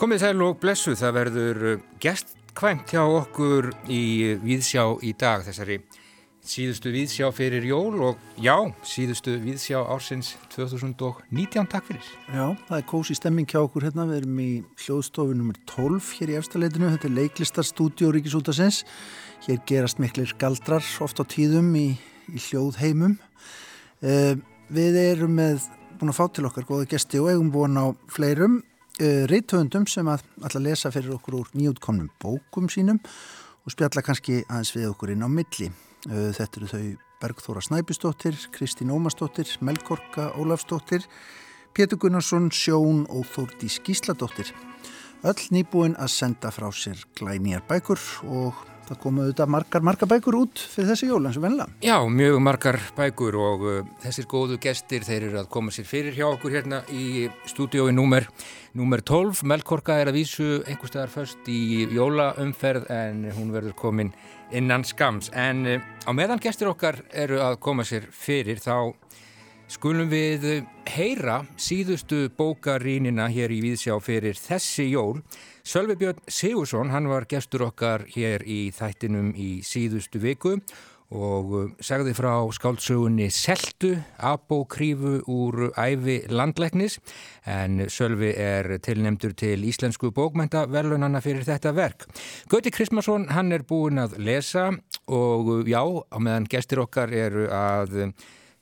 Komið sæl og blessu, það verður gestkvæmt hjá okkur í Víðsjá í dag, þessari síðustu Víðsjá fyrir jól og já, síðustu Víðsjá ársins 2019, takk fyrir. Já, það er kósi stemming hjá okkur hérna, við erum í hljóðstofu nr. 12 hér í efstaleitinu, þetta er leiklistarstúdíu Ríkisútasins, hér gerast miklir galdrar oft á tíðum í, í hljóðheimum. Uh, við erum með búin að fá til okkar góða gesti og eigum búin á fleirum uh, reytöfundum sem að alltaf lesa fyrir okkur úr nýjútkomnum bókum sínum og spjalla kannski aðeins við okkur inn á milli. Uh, þetta eru þau Bergþóra Snæbjörnsdóttir, Kristín Ómarsdóttir, Melkorka Ólafsdóttir, Pétur Gunnarsson, Sjón og Þórdís Gísladóttir. Öll nýbúin að senda frá sér glænýjar bækur og það komu auðvitað margar, margar bækur út fyrir þessi jól eins og venla. Já, mjög margar bækur og uh, þessir góðu gestir þeir eru að koma sér fyrir hjá okkur hérna í stúdiói númer, númer 12. Melkorka er að vísu einhverstaðar först í jólaumferð en hún verður komin innan skams. En uh, á meðan gestir okkar eru að koma sér fyrir þá skulum við heyra síðustu bókarínina hér í Víðsjá fyrir þessi jól Sölvi Björn Sigursson, hann var gestur okkar hér í þættinum í síðustu viku og uh, segði frá skáldsögunni Seltu, apokrífu úr æfi landleiknis en Sölvi er tilnemdur til Íslensku bókmæntaverlunanna fyrir þetta verk. Gauti Kristmarsson, hann er búin að lesa og uh, já, á meðan gestur okkar eru að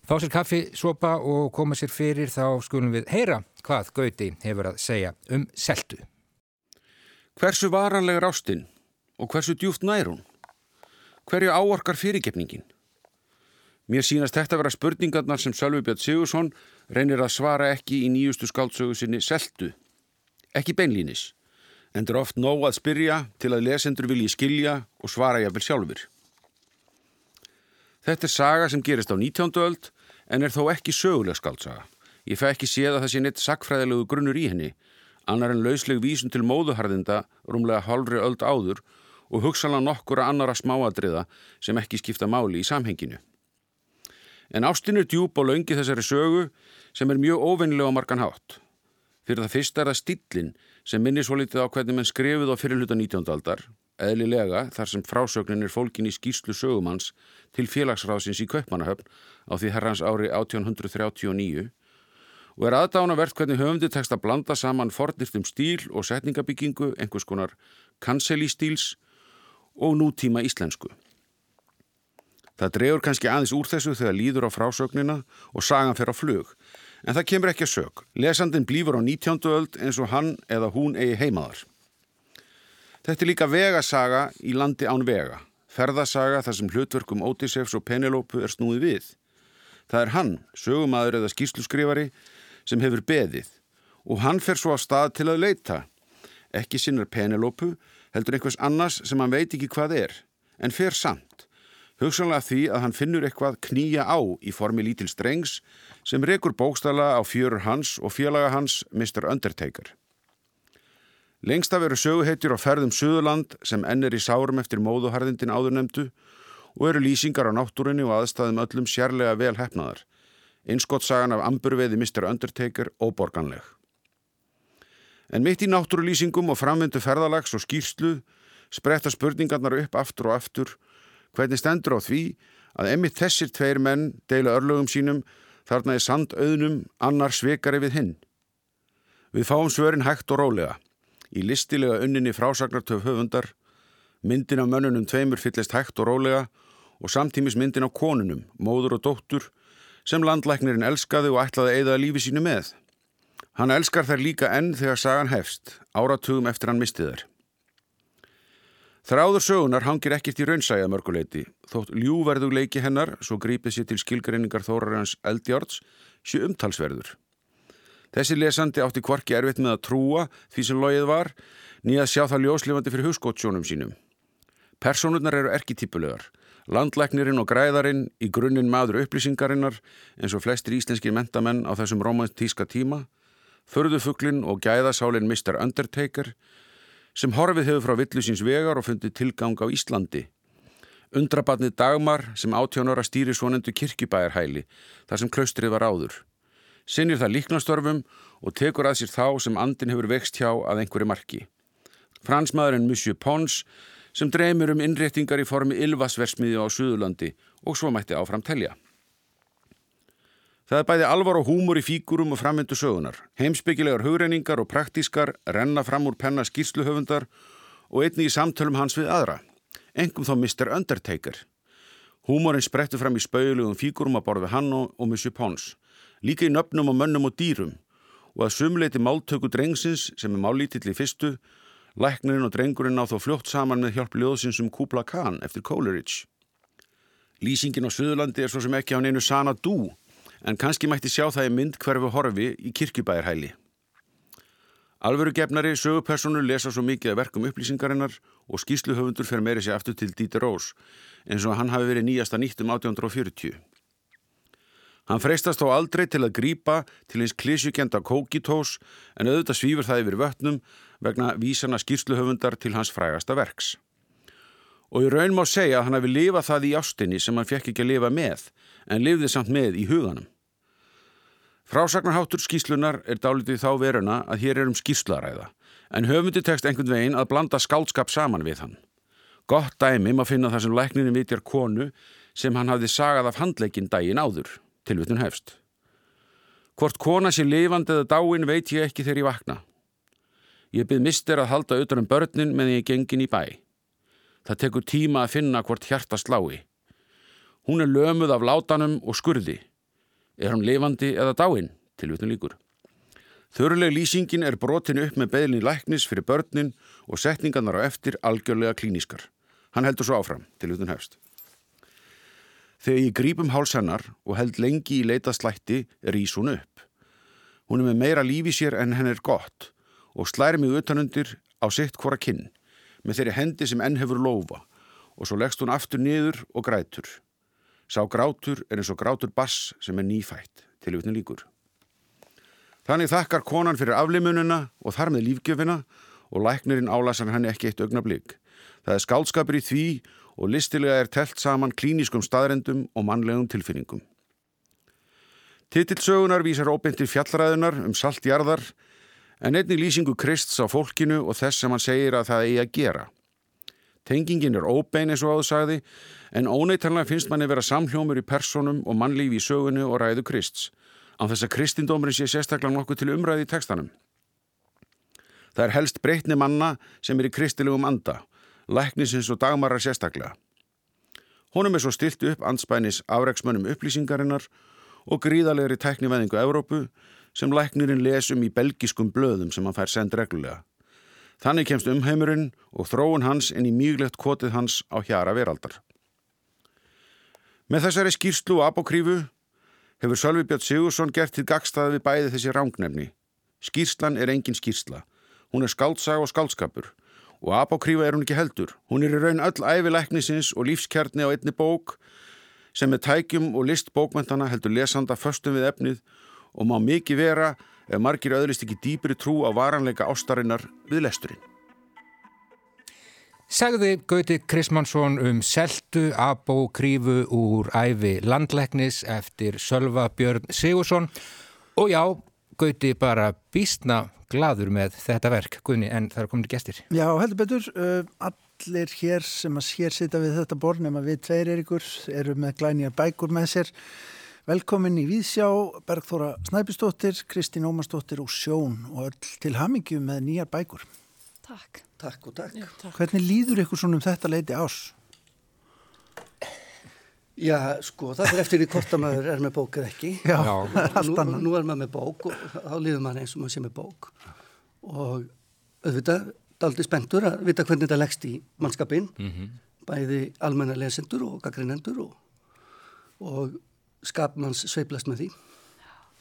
fá sér kaffi, sopa og koma sér fyrir þá skulum við heyra hvað Gauti hefur að segja um Seltu. Hversu varanlegur ástinn og hversu djúft nær hún? Hverju áorkar fyrirgefningin? Mér sínast þetta vera spurningarnar sem Sölvi Björn Sigursson reynir að svara ekki í nýjustu skáldsögu sinni seltu. Ekki beinlínis, en það er oft nóg að spyrja til að lesendur vilji skilja og svara jáfnvel sjálfur. Þetta er saga sem gerist á 19. öld en er þó ekki söguleg skáltsaga. Ég fæ ekki séð að það sé neitt sakfræðilegu grunnur í henni annar en lausleg vísun til móðuharðinda rúmlega hálfri öld áður og hugsanlega nokkura annara smáadriða sem ekki skipta máli í samhenginu. En ástin er djúb og laungi þessari sögu sem er mjög ofennilega margan hátt. Fyrir það fyrsta er það stillin sem minnir svo litið á hvernig menn skrifið á fyrirluta 19. aldar, eðlilega þar sem frásögnin er fólkin í skýrslu sögumanns til félagsráðsins í Kaupmannahöfn á því herrans ári 1839 og er aðdánavert hvernig höfndi tekst að blanda saman fornirtum stíl og setningabyggingu, einhvers konar kanselístíls og nútíma íslensku. Það drefur kannski aðeins úr þessu þegar líður á frásögnina og sagan fer á flug, en það kemur ekki að sög. Lesandin blífur á 19. öld eins og hann eða hún eigi heimaðar. Þetta er líka vegasaga í landi án vega, ferðasaga þar sem hlutverkum Ótisefs og Penelópu er snúið við. Það er hann, sögumadur eða skýrsluskrifari, sem hefur beðið og hann fer svo á stað til að leita. Ekki sinnar Penelopu, heldur einhvers annars sem hann veit ekki hvað er, en fer samt. Hugsanlega því að hann finnur eitthvað knýja á í formi lítil strengs sem rekur bókstala á fjörur hans og félaga hans Mr. Undertaker. Lengst af eru söguhetjur á ferðum Suðurland sem ennir í sárum eftir móðuharðindin áðurnemdu og eru lýsingar á náttúrinni og aðstæðum öllum sérlega vel hefnaðar einskotsagan af amburveiði Mr. Undertaker óborganleg. En mitt í náttúrulýsingum og framvindu ferðalags og skýrslu spretta spurningarnar upp aftur og aftur hvernig stendur á því að emitt þessir tveir menn deila örlögum sínum þarna er sand auðnum annar svekari við hinn. Við fáum svörin hægt og rólega. Í listilega unninni frásagnartöf höfundar, myndin af mönnunum tveimur fyllist hægt og rólega og samtímis myndin af konunum, móður og dóttur sem landlæknirinn elskaði og ætlaði að eigða lífi sínu með. Hann elskar þær líka enn þegar sagan hefst, áratugum eftir hann mistið þær. Þráður sögunar hangir ekkert í raunsæja mörguleiti, þótt ljúverðu leiki hennar, svo grípið sér til skilgreiningar þórarins eldjárts, sé umtalsverður. Þessi lesandi átti kvarki erfitt með að trúa því sem logið var, nýjað sjá það ljóslifandi fyrir hugskótsjónum sínum. Personurnar eru erketýpulegar, Landlæknirinn og græðarinn í grunninn maður upplýsingarinnar eins og flestir íslenskir mentamenn á þessum romantíska tíma, förðufuglinn og gæðasálinn Mr. Undertaker sem horfið hefur frá villusins vegar og fundið tilgang á Íslandi. Undrabatnið Dagmar sem átjónara stýri svonendu kirkjubæjarhæli þar sem klaustrið var áður. Sinnir það líknastörfum og tekur að sér þá sem andin hefur vext hjá að einhverju marki. Fransmaðurinn Monsieur Pons sem dreymir um innréttingar í formi Ylvasversmiði á Suðurlandi og svo mætti áfram telja. Það er bæði alvar og húmor í fígurum og framvindu sögunar. Heimsbyggilegar hugreiningar og praktískar renna fram úr penna skýrsluhöfundar og einni í samtölum hans við aðra. Engum þá Mr. Undertaker. Húmorinn sprettur fram í spauðlegum fígurum að borða hann og, Monsieur Pons. Líka í nöfnum og mönnum og dýrum. Og að sumleiti máltöku drengsins sem er mállítill í fyrstu, læknirinn og drengurinn á þó fljótt saman með hjálp ljóðsins um Kubla Khan eftir Coleridge. Lýsingin á Suðurlandi er svo sem ekki á neinu sana dú en kannski mætti sjá það í mynd hverfu horfi í kirkjubæjarhæli. Alvöru gefnari sögupersonu lesa svo mikið að verkum upplýsingarinnar og skýsluhöfundur fer meiri sér aftur til Dieter Rós eins og hann hafi verið nýjasta nýtt um 1840. Hann freistast þó aldrei til að grýpa til hins klísjukenda kókitós en auðvitað svífur það yfir vötnum vegna vísana skýrsluhöfundar til hans frægasta verks. Og í raun má segja að hann hafi lifað það í ástinni sem hann fekk ekki að lifa með en lifði samt með í huganum. Frásagnarháttur skýslunar er dálitið þá veruna að hér er um skýslaræða, en höfundi tekst einhvern veginn að blanda skálskap saman við hann. Gott dæmi maður finna það sem lækninu vitjar konu sem hann hafði sagað af handleikin dægin áður, tilvitun hefst. Hvort kona sé lifandi eða dáin veit ég ekki þegar ég vakna. Ég byrð mister að halda utan um börnin með ég gengin í bæ. Það tekur tíma að finna hvort hjarta slái. Hún er lömuð af látanum og skurði. Er hann lifandi eða dáinn? Tilvitnum líkur. Þörleg lýsingin er brotin upp með beðlin læknis fyrir börnin og setningarnar á eftir algjörlega klínískar. Hann heldur svo áfram, tilvitnum hefst. Þegar ég grípum hálsennar og held lengi í leita slætti rýs hún upp. Hún er með meira lífi sér en henn er gott og slæri mig utanundir á sitt hvora kinn með þeirri hendi sem enn hefur lofa og svo leggst hún aftur niður og grætur. Sá grátur er eins og grátur bass sem er nýfætt til utni líkur. Þannig þakkar konan fyrir aflimununa og þar með lífgjöfina og læknirinn álasar henni ekki eitt augnablík. Það er skálskapur í því og listilega er telt saman klíniskum staðrendum og mannlegum tilfinningum. Tittilsögunar vísar óbeintir fjallræðunar um saltjarðar en einnig lýsingu Krists á fólkinu og þess sem hann segir að það eigi að gera. Tengingin er óbein eins og áður sagði en óneitanlega finnst manni vera samhljómur í personum og mannlífi í sögunu og ræðu Krists. Á þess að kristindómurinn sé sérstaklega nokkuð til umræði í tekstanum. Það er helst breytni manna sem er í kristilegum anda, læknisins og dagmarar sérstaklega. Honum er svo stilt upp anspænis afreiksmönnum upplýsingarinnar og gríðalegri tækniveðingu Evrópu sem læknirinn lesum í belgiskum blöðum sem hann fær send reglulega. Þannig kemst umheimurinn og þróun hans inn í mýglegt kotið hans á hjara veraldar. Með þessari skýrslu og apokrífu hefur Sölvi Björn Sigursson gert til gagstaði við bæði þessi rángnefni. Skýrslan er engin skýrsla. Hún er skáldsag og skáldskapur og apokrífa er hún ekki heldur. Hún er í raun öll ævileiknisins og lífskjarni á einni bók sem með tækjum og list bókmentana heldur lesanda förstum við efnið og má mikið vera ef margir öðrist ekki dýpri trú á varanleika ástarinnar við lesturinn. Segði Gauti Krismansson um seltu abó krífu úr æfi landleiknis eftir Sölva Björn Sigursson og já, Gauti bara býstna gladur með þetta verk, Gunni, en það er komin gestir. Já, heldur betur, uh, allir hér sem að hér sita við þetta borð nema við tveir er ykkur, eru með glænýjar bækur með sér Velkomin í Víðsjá, Bergþóra Snæpistóttir, Kristín Ómarsdóttir og Sjón og öll til hamingju með nýjar bækur. Takk. Takk og takk. Já, takk. Hvernig líður ykkur svona um þetta leiti ás? Já, sko, það er eftir því hvort að maður er með bók eða ekki. Já, allt annað. Nú, nú er maður með bók og þá líður maður eins og maður sé með bók. Og auðvitað, daldi spendur að vita hvernig þetta leggst í mannskapin, mm -hmm. bæði almenna lesendur og gaggrinendur og, og skapmanns sveiplast með því.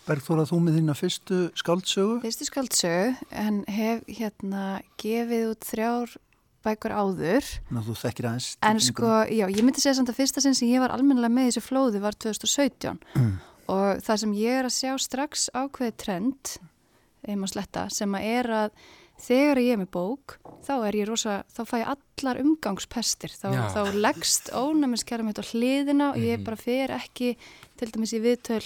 Bergþóra, þú með þína fyrstu skáldsögu? Fyrstu skáldsögu, en hef hérna gefið út þrjár bækur áður. Ná, þú þekkir aðeins. En sko, já, ég myndi segja samt að fyrsta sinn sem ég var almennilega með þessu flóði var 2017 mm. og það sem ég er að sjá strax ákveði trend, einmann sletta, sem að er að þegar ég er með bók þá er ég rosa, þá fæ ég allar umgangspestir, þá, þá leggst ónæmiskerra mitt á hliðina og Mhm. ég bara fer ekki til dæmis í viðtöl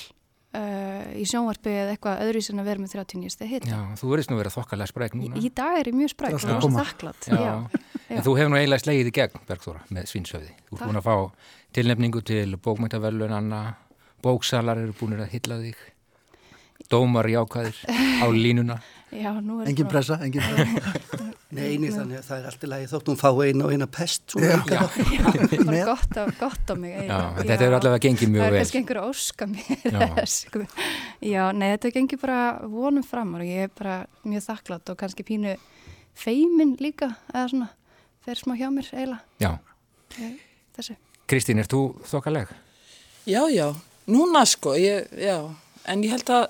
uh, í sjónvarpi eða eitthvað öðru sem að vera með 30 nýjast eða hitta. Já, þú verðist nú verið þokkalega sprek núna. Í, í dag er ég mjög spræk Það er og alltaf að rosa þakklátt. Já. Já. En þú hefur nú eiginlega slegið í gegn, Bergþóra, með svinsöfði. Þú Takk. búin að fá tilnefningu til bókmæntavelunanna, bóksalar eru búin að hylla þig, dómar jákvæðir á línuna. Já, nú er Engin bara- pressa, engin pressa. Nei, nei, þannig að það er alltaf lagi þótt hún fá eina og eina pest. Já, bara Með- gott á, gott á mig. Já, þetta hefur allavega gengið Það mjög er vel. kannski einhver óska mér Já. sko. Já, nei, þetta gengur bara vonum fram og ég er bara mjög þakklátt og kannski pínu feimin líka, eða svona, fer smá hjá mér eiginlega, Já, þessu. Kristín, er þú þokkaleg? Já, já, núna sko, ég, já, en ég held að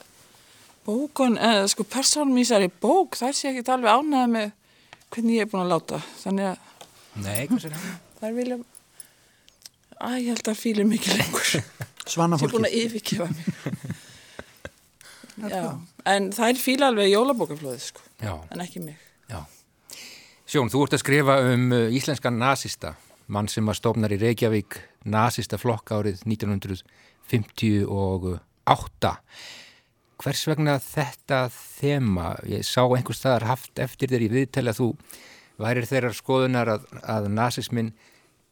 bókun, eða sko persónum í þessari bók, þær sé ekki alveg ánæða með hvernig ég er búin að láta, þannig að Nei, það? þær vilja, að ég held að fílir mikið lengur, ég er Svana búin fólki. að yfirkefa mig. Já, en þær fíla alveg jólabókaflóðið sko, Já, en ekki mig. já. Sjón, þú ert að skrifa um uh, íslenskan nazista, mann sem að stofnar í Reykjavík nazista flokka árið 1958. Hvers vegna þetta þema? Ég sá einhvers staðar haft eftir þér í viðtali að þú værir þeirrar skoðunar að, að nazismin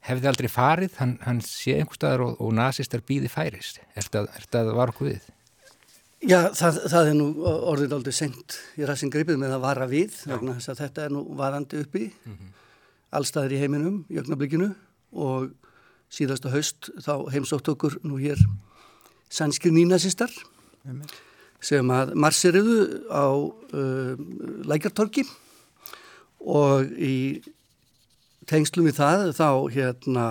hefði aldrei farið, hann, hann sé einhvers staðar og, og nazistar býði færist. Er þetta að var okkur við? Já, það, það er nú orðið aldrei sendt í rassin gripið með að vara við vegna þess að þetta er nú varandi uppi allstaðir í heiminum í ögnablikinu og síðasta haust þá heimsótt okkur nú hér sænskir nínasistar sem að marseriðu á uh, lækjartorki og í tengslum við það þá hérna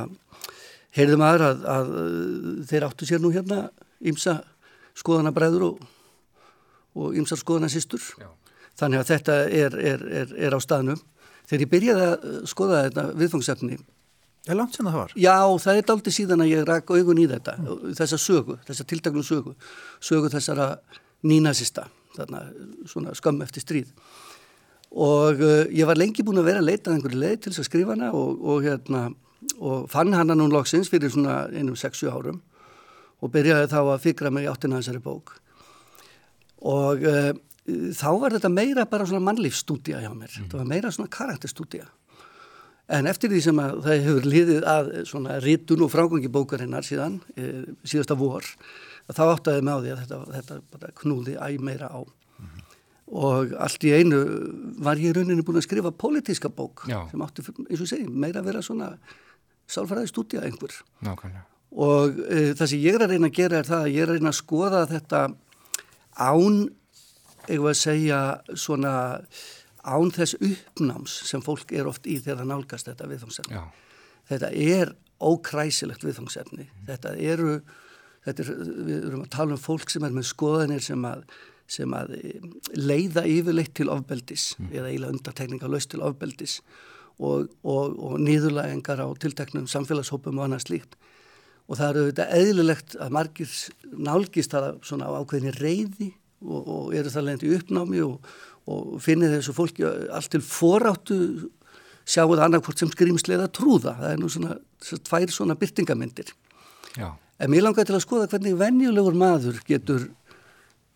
heyrðum aður að, að uh, þeir áttu sér nú hérna ímsa skoðanabræður og, og ymsar skoðanasistur. Já. Þannig að þetta er, er, er, er á staðnum. Þegar ég byrjaði að skoða þetta viðfangsefni, Er langt sem það var? já það er daldi síðan að ég rak augun í þetta, þessa sögu, þessa tiltaknum sögu, sögu þessara nínasista, þarna svona skömm eftir stríð. Og uh, ég var lengi búin að vera að leita einhverju leið til þess að skrifa hana og, og, hérna, og fann hana nú loksins fyrir svona einum 6-7 árum og byrjaði þá að fikra mig áttina þessari bók. Og uh, þá var þetta meira bara svona mannlífstúdía hjá mér. Þetta var meira svona karakterstúdía. En eftir því sem að það hefur liðið að svona ritun og frágangi bókarinnar síðan, e, síðasta vor, að þá áttaði mig á því að þetta, þetta bara knúði æg meira á. Og allt í einu var ég rauninni búin að skrifa pólitíska bók Já. sem átti, eins og segi, meira að vera svona sálfræði stúdía einhver. Nákvæmlega. Og e, það sem ég er að reyna að gera er það að ég er að reyna að skoða þetta án, eigum við að segja, svona án þess uppnáms sem fólk er oft í þegar það nálgast þetta viðfangsefni. Þetta er ókræsilegt viðfangsefni. Þetta eru, er, við erum að tala um fólk sem er með skoðanir sem að, sem að eh, leiða yfirleitt til ofbeldis eða eiginlega undartekninga laust til ofbeldis og, og, og niðurlægengar á tilteknum samfélagshópum og annað slíkt. Og það eru þetta eðlilegt að margir nálgist það svona á ákveðinni reyði og, og eru það leiðandi uppnámi og, og finnir þessu fólki allt til foráttu sjáu það annarkvort sem skrýmslega trúða. Það er nú svona, svona tvær svona byrtingamindir. já, En mér langar til að skoða hvernig venjulegur maður getur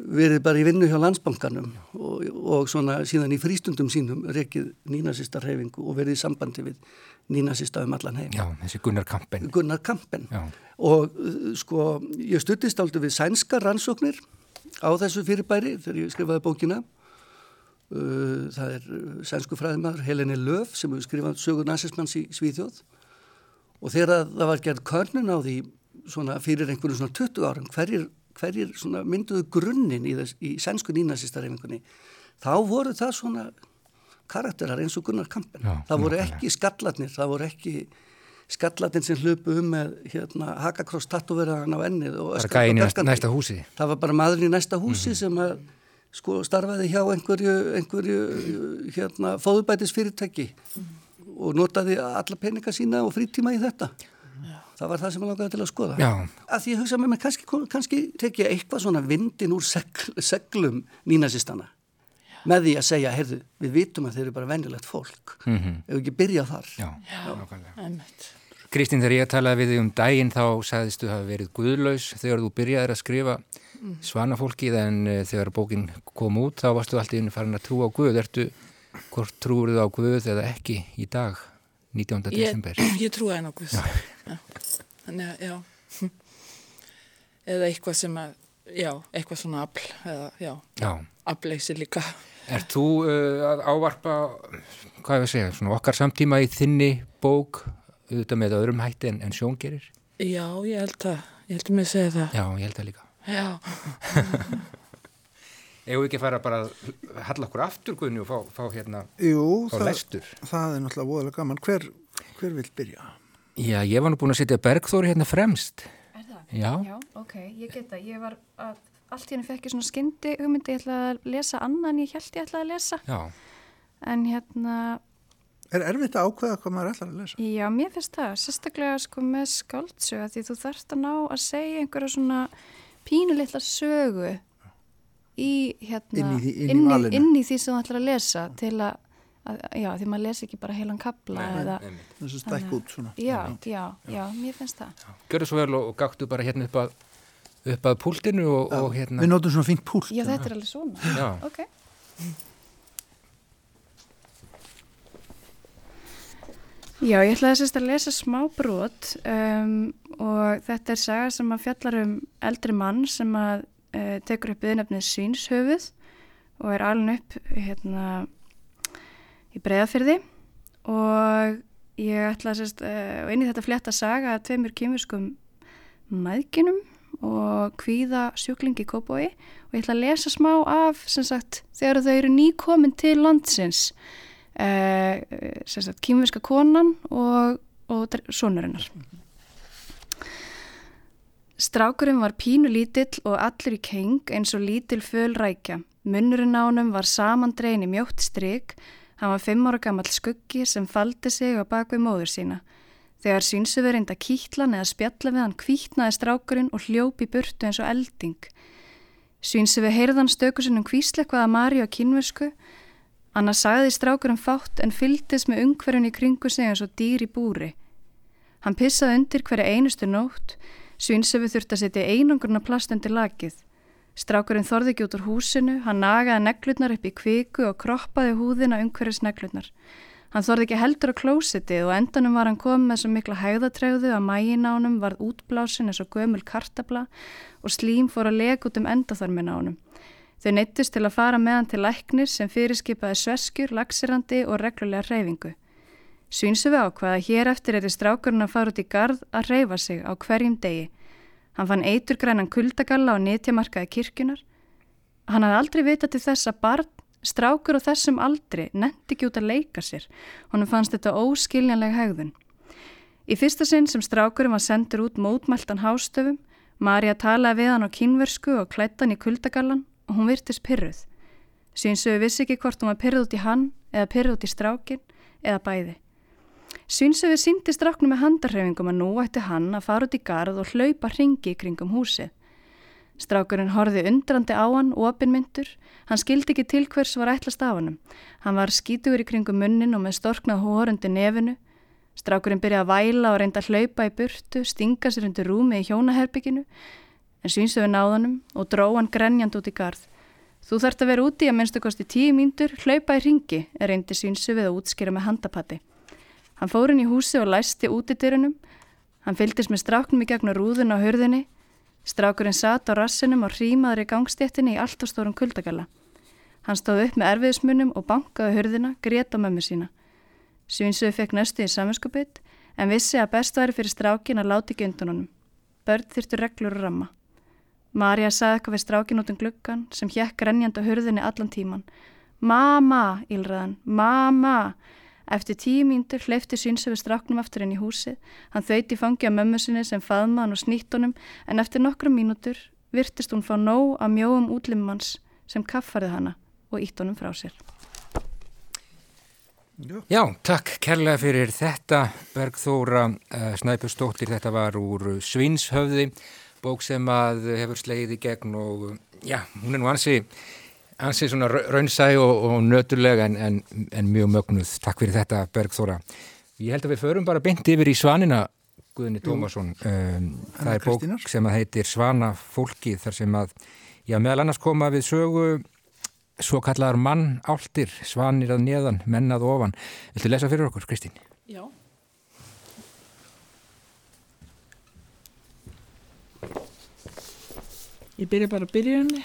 verið bara í vinnu hjá landsbankanum og, og svona síðan í frístundum sínum rekið nínasista reyfingu og verið í sambandi við nínasista um allan heim. já, þessi Gunnar Kampen. Gunnar Kampen. Já, Og uh, sko, ég stuttist aldrei við sænska rannsóknir á þessu fyrirbæri þegar ég skrifaði bókina. Uh, það er uh, sænsku fræðimar Heleni Löf sem hefur skrifað sögur nazismanns í Svíþjóð og þegar það var gerð körnun á því svona fyrir einhverjum svona 20 árum hverjir, hverjir svona mynduðu grunninn í, í sænsku nýnasistareyfingunni þá voru það svona karakterar eins og Gunnar Kampen. Já, það voru ekki skallatnir, það voru ekki skallatinn sem hlupu um með hérna, hakakross tattúveraðan á ennið og það og gæin í næsta, húsi. Það var bara maðurinn í næsta húsi Mhm. sem að sko starfaði hjá einhverju, einhverju hérna fóðubætis fyrirtæki og notaði alla peninga sína og frítíma í þetta. Það var það sem ég langaði til að skoða. Já. Að því ég hugsa með mér, kannski, kannski tekja eitthvað svona vindin úr segl, seglum nínasistana. með því að segja, heyrðu, við vitum að þeir eru bara venjulegt fólk mm -hmm. ef við ekki byrja þar Já, nákvæmlega. Kristín, þegar ég talaði við þig um daginn þá sagðistu að það verið guðlaus þegar þú byrjaðir að skrifa svanafólkið en uh, þegar bókin kom út þá varstu alltaf inn farin að trúa á Guð Ertu, hvort trúur þú á Guð eða ekki í dag, 19. Ég, desember? ég trúi henn á Guð. Já. Þannig að, já. Eða eitthvað sem að, já, eitthvað svona afl, eða, já, Já. afleysi líka. Er þú uh, að ávarpa, hvað ég að segja, svona okkar samtíma í þinni bók, auðvitað með öðrum hætti en, en sjón gerir? Já, ég held að, ég held að mér segja það. Já, ég held það líka. Já, Eða ekki að fara bara að halla okkur aftur Guðni og fá, fá hérna, Jú, fá það, lestur. það er náttúrulega voðalega gaman. Hver, hver vil byrja? Já, ég var nú búin að setja Bergþóri hérna fremst. Er það? Já. Já, ok, ég get það. Ég var að, allt í henni fekk ég svona skyndi hugmyndi, ég ætlaði að lesa annan, ég held ég ætlaði að lesa. Já, En hérna, Er erfitt að ákveða hvað maður ætlar að lesa? já, mér finnst það, sérstaklega sko með skáldsögu, því þú þarft að ná að segja einhverja svona pínulitla sögu í hérna, Inn í inn í inn, inn í því sem þú ætlar að lesa til að, að já, því maður lesi ekki bara heilan kabla eða, Þessu stækk út svona. já, já, já, mér finnst það. gjörðu svo vel og, og gáttu bara hérna upp að, upp að púltinu og, og hérna. Við notum svona fínt púlt. Já, þetta er alveg svona. Já. Ok. Já, ég ætlaði sérst að lesa smá brot um, og þetta er saga sem að fjallar um eldri mann sem að uh, tekur upp viðnefnið Svínshöfuð og er alveg upp hérna í breyðafyrði og ég ætlaði sérst uh, og inn í þetta flétta saga að tveimur kýmurskum maðginum og kvíða sjúklingi Kópói og ég ætla að lesa smá af sagt þegar þau eru nýkomin til landsins uh, sem sagt kýmverska konan og, og sonurinnar Strákurinn var pínu lítill og allur í keng eins og lítil föl rækja. Munnurinn á honum var samandregin í mjótt stryk. Hann var fimm ára gammal skuggi sem faldi sig á bakvið móður sína. Þegar sínsöfur reynda kýtlan eða spjalla við hann kvítnaði strákurinn og hljópi burtu eins og elding. Sínsöfur heyrðan stökusinnum kvíslekvaða Mari á kynversku. Anna sagði strákurinn fátt en fyldist með ungverjun í kringu sig eins og dýr í búri. Hann pissaði undir hverja einustu nótt. Svínsöfu þurfti að setja einangurna plast undir lakið. Strákurinn þorði ekki út úr húsinu, hann nagaði neglutnar upp í kviku og kroppaði húðina umhverjus neglutnar. Hann þorði ekki heldur á klósitið og endanum var hann komið með svo mikla hægðatræðu að mægin á honum varð útblásin eins og gömul kartabla og slím fór að lega út um endaþormin á honum. Þau neittist til að fara með hann til læknir sem fyrirskipaði sveskjur, lagsirandi og reglulega reyfingu. Svínsöfu ákvaða að hér eftir er í strákurinn að fara út í gard að reyfa sig á hverjum degi. Hann fann eiturgrænan kuldagalla á nýtjamarkaði kirkjunar. Hann hafði aldrei vitað til þess að barn, strákur á þessum aldri, netti ekki út að leika sér. Honum fannst þetta óskiljanleg hegðun. Í fyrsta sinn sem strákurinn var sendur út mótmæltan hástöfum, Marja talaði við hann á kynversku og klættan í kuldagallan og hún virtist pyrruð. Svínsöfu vissi ekki hvort hún var pyrruð út í hann eða pyrruð út í strákin eða bæði. Svínsöfi síndi stráknu með handarhreyfingum að nú ætti hann að fara út í garð og hlaupa hringi kringum húsið. Strákurinn horfi undrandi á hann, opinmyndur. Hann skildi ekki til hvers var ætlast af hannum. Hann var skítugur í kringum munnin og með storknað hórundi nefinu. Strákurinn byrjaði að væla og reynda að hlaupa í burtu, stinga sér undir rúmi í hjónaherbygginu. En Svínsöfi náðanum og dró hann grenjand út í garð. Þú þarft að vera úti að minnstu kosti tíu mínútur, hlaupa í ringi, reyndi Svínsöfið að útskýra með handapatti. Hann fór inn í húsi og læsti útidyrunum. Hann fylgdist með stráknum í gegnum rúðun á hörðinni. Strákurinn satt á rassinum og hrímaður í gangstéttinni í allt og stórum kuldagalla. Hann stóð upp með erfiðismunum og bankaði hörðina, grét á mömmu sína. Svínsöðu fekk næstu í saminskupið en vissi að best væri fyrir strákin að láti ekki undan honum. Börn þyrtu reglur og ramma. Marja saði eitthvað við strákin út um gluggan sem hjekk renjand á hörðinni allan tíman. Mama, ílraðan, mama! Eftir tíu mínútur hleyfti Svínsöfu stráknum aftur inn í húsið. Hann þauði fangi á mömmu sinni sem faðma hann og snýtt honum en eftir nokkrum mínútur virtist hún fá nóg að mjóum útlimmanns sem kaffarði hana og ítt honum frá sér. Já, takk kærlega fyrir þetta Bergþóra uh, Snæpustóttir, þetta var úr Svinshöfði, bók sem að hefur slegið í gegn og uh, já, hún er nú ansi ansi svona raunsæ og, og nöturlega en, en, en mjög mögnuð. Takk fyrir þetta Bergþóra. Ég held að við förum bara beint yfir í Svanina Guðni Tómasson. Um, það er bók sem að heitir Svana fólki þar sem að, já meðal annars koma við sögu svo kallar mann áltir, svanir að neðan, mennað ofan. Viltu lesa fyrir okkur, Kristín? Já. Ég byrja bara að byrjunni.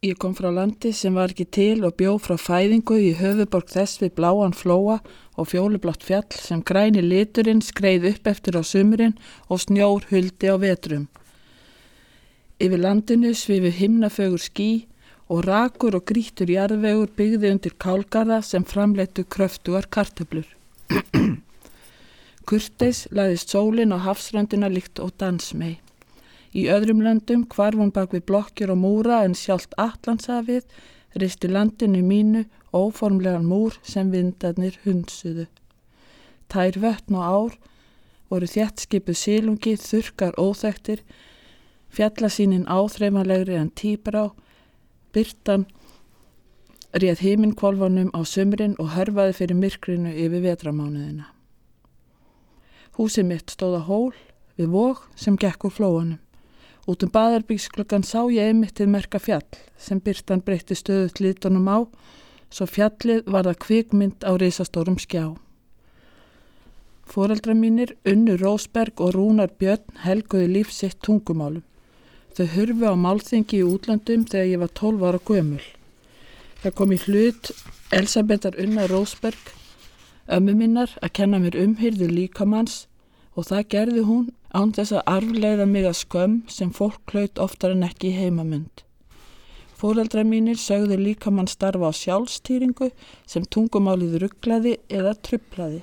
Ég kom frá landi sem var ekki til og bjó frá fæðingu í höfuborg þess við bláan flóa og fjólublátt fjall sem græni liturinn skreið upp eftir á sumurinn og snjór huldi á vetrum. Yfir landinu svifu himnafögur skí og rakur og grítur jarðvegur byggði undir kálgarða sem framleittu kröftuar kartöblur. Kurteis laðist sólinn á hafsröndina líkt og dansmei. Í öðrum löndum hvarf hún bak við blokkjur og múra en sjálft Allandsafið risti landinu mínu óformlegan múr sem vindarnir hundsuðu. Tær vötn og ár voru þjættskipuð sílungi, þurkar óþektir, fjallasínin áþreifanlegri en tíbrá, byrtan réð heiminkvolvanum á sömrin og hörfaði fyrir myrkrinu yfir vetramánuðina. Húsið mitt stóða hól við vóg sem gekk úr flóanum. Út um baðarbyggsklokkan sá ég einmitt til merka fjall sem byrtan breytti stöðut lítunum á, svo fjallið var það kvikmynd á reysastórum skjá. Fóreldra mínir, Unnu Rósberg og Rúnar Björn helguði lífsitt tungumálum. Þau hurfi á málþingi í útlandum þegar ég var 12 ára gömul. Það kom í hlut Elsabetar Unna Rósberg, ömmu minnar, að kenna mér umhyrðu líkamanns og það gerði hún án þess að arfleiða mig að skömm sem fólk klaut oftar en ekki í heimamund. Fóreldra mínir sögðu líka mann starfa á sjálfstýringu sem tungumálið rugglaði eða truplaði.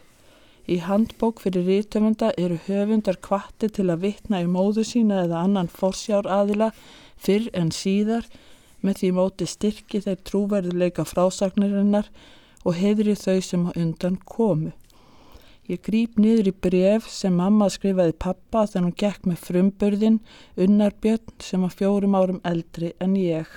Í handbók fyrir rítumunda eru höfundar kvatti til að vitna í móðu sína eða annan forsjár aðila fyrr en síðar með því móti styrki þeir trúverðuleika frásagnarinnar og heðri þau sem undan komu. Ég grýp niður í bref sem mamma skrifaði pappa þegar hún gekk með frumbörðin Unnarbjörn sem var fjórum árum eldri en ég.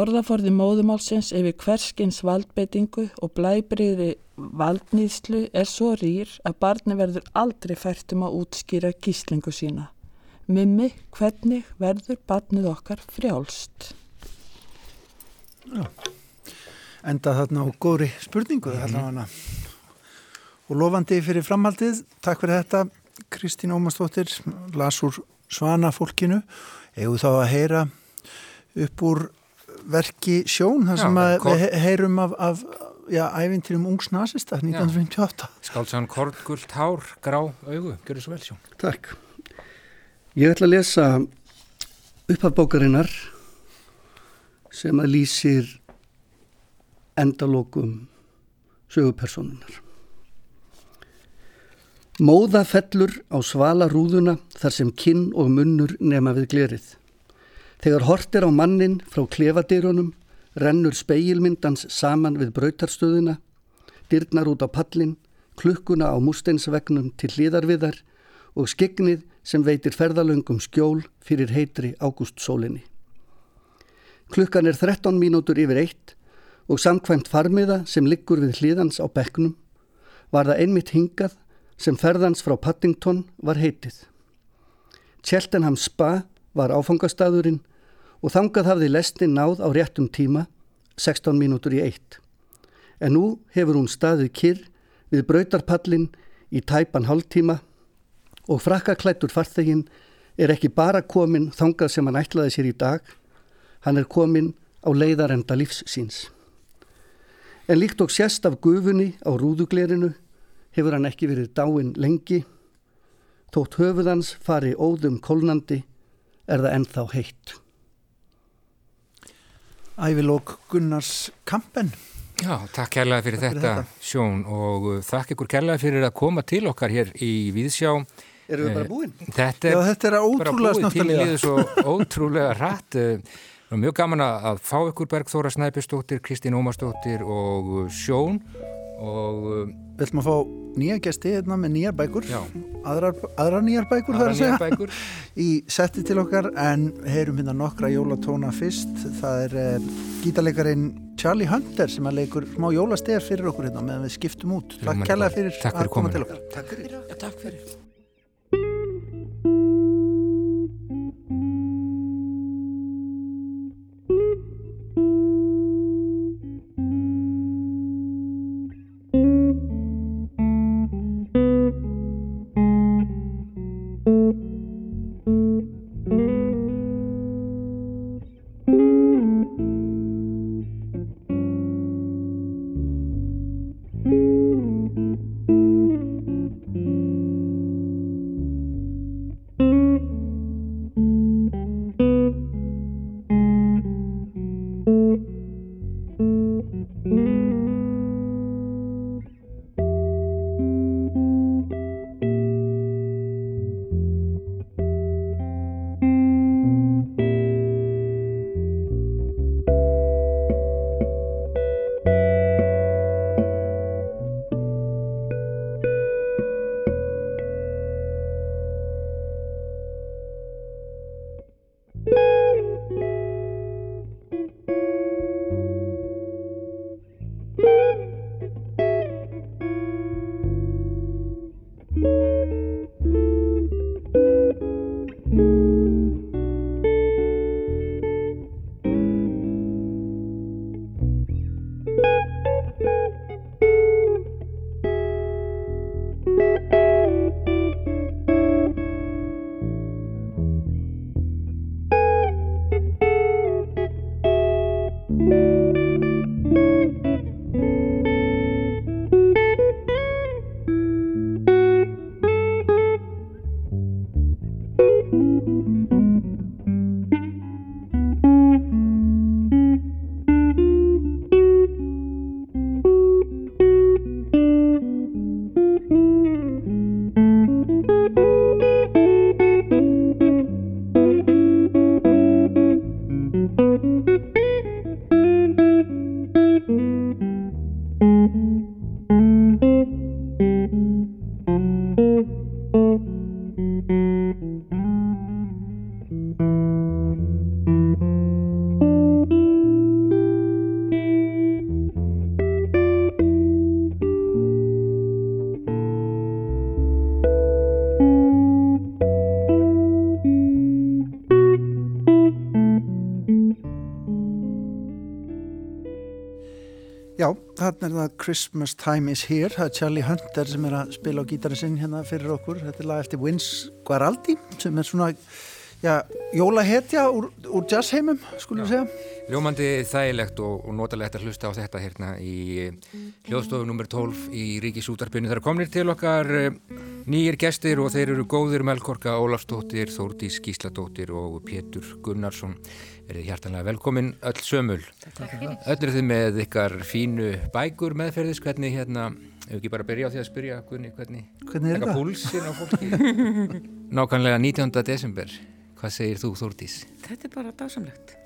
Orðaforði móðumálsins yfir hverskins valdbeitingu og blæbriðri valdnýðslu er svo rýr að barni verður aldrei fært um að útskýra gíslingu sína. Mimmi, hvernig verður barnið okkar frjálst? Já enda þarna á góðri spurningu mm -hmm. og lofandi fyrir framhaldið takk fyrir þetta Kristín Ómarsdóttir las úr Svana fólkinu eða þá að heyra upp úr verki sjón þar sem já, við heyrum af, af já, ævintirum ungsnasista 1958 Skáltsan Kortgullt Hár, Grá, Augu. Gjör svo vel sjón. Takk. Ég ætla að lesa upphafbókarinnar sem að lýsir endalokum sögupersonunar. Móða fellur á svala rúðuna þar sem kinn og munnur nema við glerið. Þegar hortir á mannin frá klefadýrunum rennur speilmyndans saman við brautarstöðuna, dyrnar út á pallin, klukkuna á músteinsvegnum til hlýðarviðar og skegnið sem veitir ferðalöngum skjól fyrir heitri ágústsólinni. Klukkan er 13 mínútur yfir eitt og samkvæmt farmiða sem liggur við hlýðans á bekknum var það einmitt hingað sem ferðans frá Paddington var heitið. Cheltenham Spa var áfangastadurinn og þangað hafði lestin náð á réttum tíma, 16 mínútur í eitt. En nú hefur hún staðið kyrr við brautarpallin í tæpan hálftíma og frakkaklættur farþegin er ekki bara komin þangað sem hann ætlaði sér í dag, hann er komin á leiðarenda lífs síns. En líkt og sérst af gufunni á rúðuglerinu hefur hann ekki verið dáin lengi. Tótt höfuðans fari óðum kólnandi er það ennþá heitt. Ævilók Gunnars Kampen. Já, takk kærlega fyrir takk þetta, þetta sjón og uh, þakk ykkur kærlega fyrir að koma til okkar hér í Víðsjá. Erum við bara eh, búinn? Þetta er, Já, þetta er ótrúlega snöftalega. Tímliðu svo ótrúlega rætt. Það mjög gaman að fá ykkur Bergþóra Snæpistóttir, Kristín Ómarstóttir og uh, Sjón. Og uh, ætlum að fá nýja gesti hérna með nýjar bækur? Já. aðrar, aðrar nýjar bækur Aðra þar að segja nýjar bækur. í setti til okkar en heyrum hérna nokkra jólatóna fyrst. Það er uh, gítarleikarin Charlie Hunter sem að leikur smá jólastef fyrir okkur hérna meðan við skiptum út. Takk kærlega fyrir að koma til okkar. Takk fyrir. Já, takk fyrir. Já, þarna er það Christmas Time is Here það er Charlie Hunter sem er að spila á gítarinn sinn hérna fyrir okkur, þetta er lag eftir Vince Guaraldi sem er svona já, jólahetja úr, úr jazzheimum, skulum við segja Ljómandi þægilegt og, og notalegt að hlusta á þetta hérna í hljóðstofu nr. 12 í Ríkisútarpinu. Það er komnir til okkar eh, nýjir gestir og þeir eru góðir Melkorka Ólafsdóttir, Þórdís Gísladóttir og Pétur Gunnarsson. Verið hjartanlega velkomin öll sömul. Öll eru þið með ykkar fínu bækur meðferðis, hvernig hérna, ef ekki bara byrja á því að spyrja hvernig, hvernig, Hvernig er taka þetta? púlsinn á fólki. Nákvæmlega 19. desember. Hvað segir þú Þórdís? Þetta er bara dásamlegt.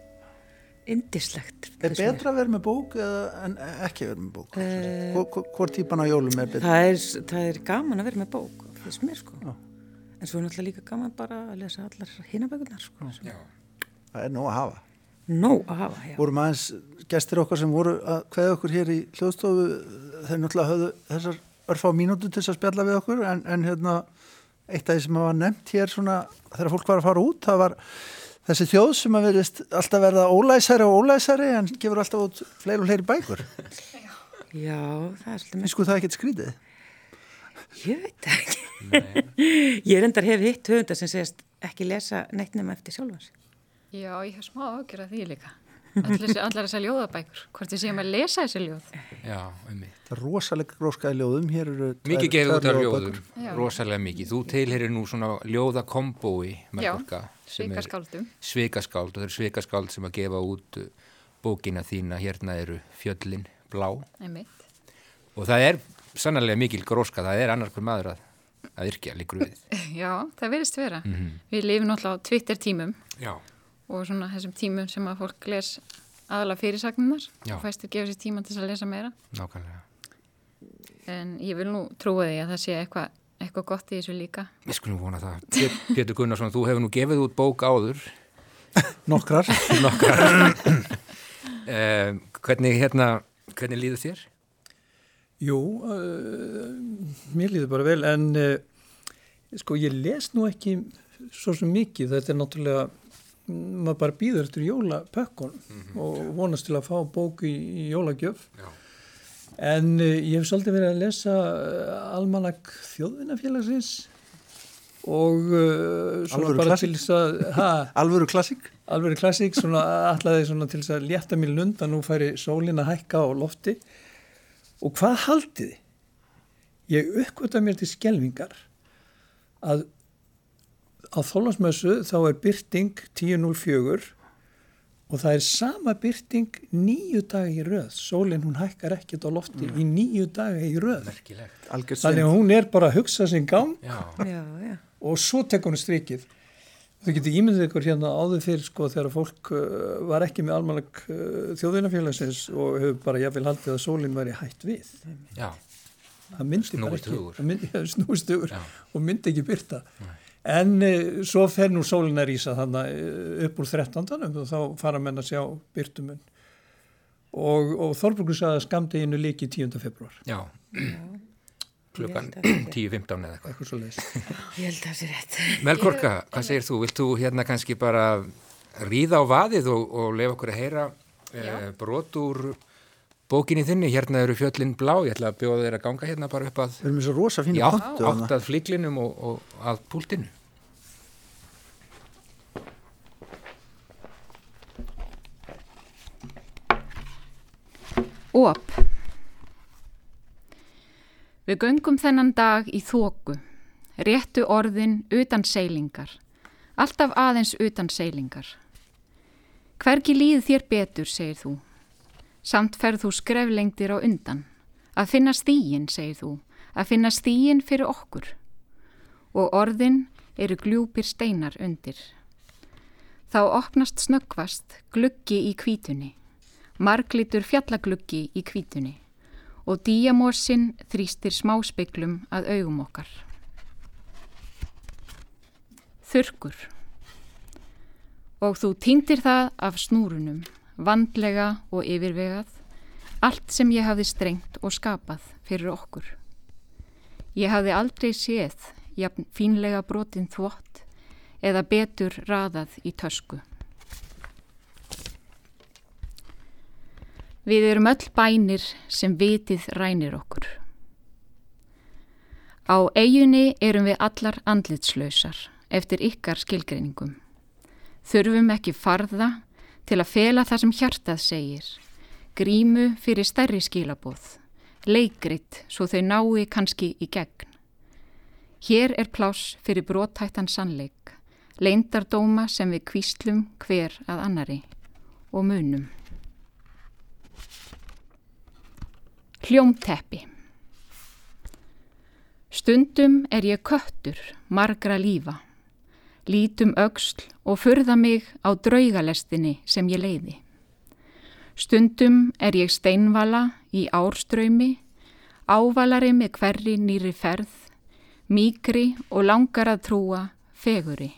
Indislegt. Er betra að vera með bók eða en ekki að vera með bók? Uh, Hvor típan á jólum er betra? Það er, það er gaman að vera með bók, finnst mér sko. Já. En svo er náttúrulega líka gaman bara að lesa allar hinabækunar sko. Já. Það er nóg að hafa. Nóg að hafa, já. Vorum aðeins gestir okkar sem voru að kveða okkur hér í hljóðstofu þeir náttúrulega höfðu þessar örfá mínútu til þess að spjalla við okkur en, en hérna eitt af því sem var nefnt hér svona þegar fólk var að fara út það var þessi þjóð sem að verðist alltaf verða ólæsari og ólæsari en gefur alltaf út fleiri og fleiri bækur. Já, það er svolítið. Finnst sko það ekkert skrítið? Ég veit ekki. Ég er endar hef hitt höfundar sem segist ekki lesa neitt nema eftir sjálfans. Já, ég hef smá ágjör af því líka. Allar þessar ljóðabækur. Hvort ég séum að lesa þessi ljóð. Já, um mig. Það er rosalega gróskaði ljóðum. Hér eru Mikið gefið út af ljóðabækur. Já. rosalega mikið. Þú tilherir nú svona ljóðakombói er Svikaskáldum. Svikaskáld og það eru svikaskáld sem að gefa út uh, bókina þína. Hérna eru fjöllin blá Einmitt. og það er sannarlega mikil gróska. Það er annar hver maður að, að yrkja líkur við. Já, það verðist vera. Mhm. Við lifum náttúrulega á Twitter tímum Já. og svona þessum tímum sem að fólk les aðalega fyrirsagnunar og fæstir gefa sér tíma til þess að lesa meira. Nákvæmlega. en ég vil nú trúa því að það sé eitthvað eitthva gott í þessu líka. Við skulum vona það. Pétur Gunnarsson, þú hefur nú gefið út bók áður. Nokkrar. Nokkrar. eh, hvernig, hérna, hvernig líður þér? Jú, uh, mér líður bara vel en uh, sko ég les nú ekki svo sem mikið, þetta er náttúrulega maður bara býður eftir jólapökkun mm -hmm. og vonast til að fá bók í, í jólagjöf Já. en uh, ég hef svolítið verið að lesa Almanak þjóðvinafélagsins og uh, svona bara klassik. að Alvöru klassík? Alvöru klassík, svona allaði svona til þess að létta mér lund að nú færi sólin að hækka á lofti og hvað haldið þið? Ég uppkvöta mér til skelvingar að á þólasmössu þá er byrting 10.04 og það er sama byrting nýju dagi í röð sólinn hún hækkar ekkert á lofti mm. í nýju dagi í röð þannig að hún er bara að hugsa sin gang já. Já, já. og svo tek hún strikið þau getur ímyndið ykkur hérna áður fyrir sko þegar fólk uh, var ekki með almanag uh, þjóðinafélagsins og hefur bara jáfnvel haldið að sólinn væri hætt við það myndi bara ekki myndi snústugur og myndi ekki byrta Nei En e, svo fer nú sólinn að rýsa þannig upp úr 13. og þá fara menn að sjá byrtumun. Og, og Þorburgur sagði að skamdeginu líki 10. februar. Já, klukkan 10.15 eða eitthvað. Eitthvað svo leiðis. Ég held að það sé rétt. Melkorka, hvað segir þú? Vilt þú hérna kannski bara ríða á vaðið og, og lefa okkur að heyra e, brot úr bókinni þinni? Hérna eru fjöllin blá, ég ætla að bjóða þeir að ganga hérna bara upp að... Við erum eins og rosa fínir. Já, átt að flíklinum og, og að púltinu. Óp Við göngum þennan dag í þóku, réttu orðin utan seilingar, alltaf aðeins utan seilingar. Hverki líð þér betur, segir þú. Samt ferð þú skreflengdir á undan. Að finna stígin, segir þú, að finna stígin fyrir okkur. Og orðin eru gljúpir steinar undir. Þá opnast snöggvast gluggi í kvítunni marglitur fjallagluggi í kvítunni og díamósin þrýstir smáspeglum að augum okkar. Þurkur og þú týndir það af snúrunum, vandlega og yfirvegað, allt sem ég hafði strengt og skapað fyrir okkur. Ég hafði aldrei séð jafn fínlega brotin þvott eða betur raðað í tösku. Við erum öll bænir sem vitið rænir okkur. Á eiginni erum við allar andlitslausar eftir ykkar skilgreiningum. Þurfum ekki farða til að fela það sem hjartað segir, grímu fyrir stærri skilabóð, leikrit svo þau nái kannski í gegn. Hér er pláss fyrir brótættan sannleik, leindardóma sem við kvíslum hver að annari og munum. Hljómteppi Stundum er ég köttur, margra lífa, lítum auksl og furða mig á draugalestinni sem ég leiði. Stundum er ég steinvala í árströymi, ávalari með hverri nýri ferð, míkri og langar að trúa feguri.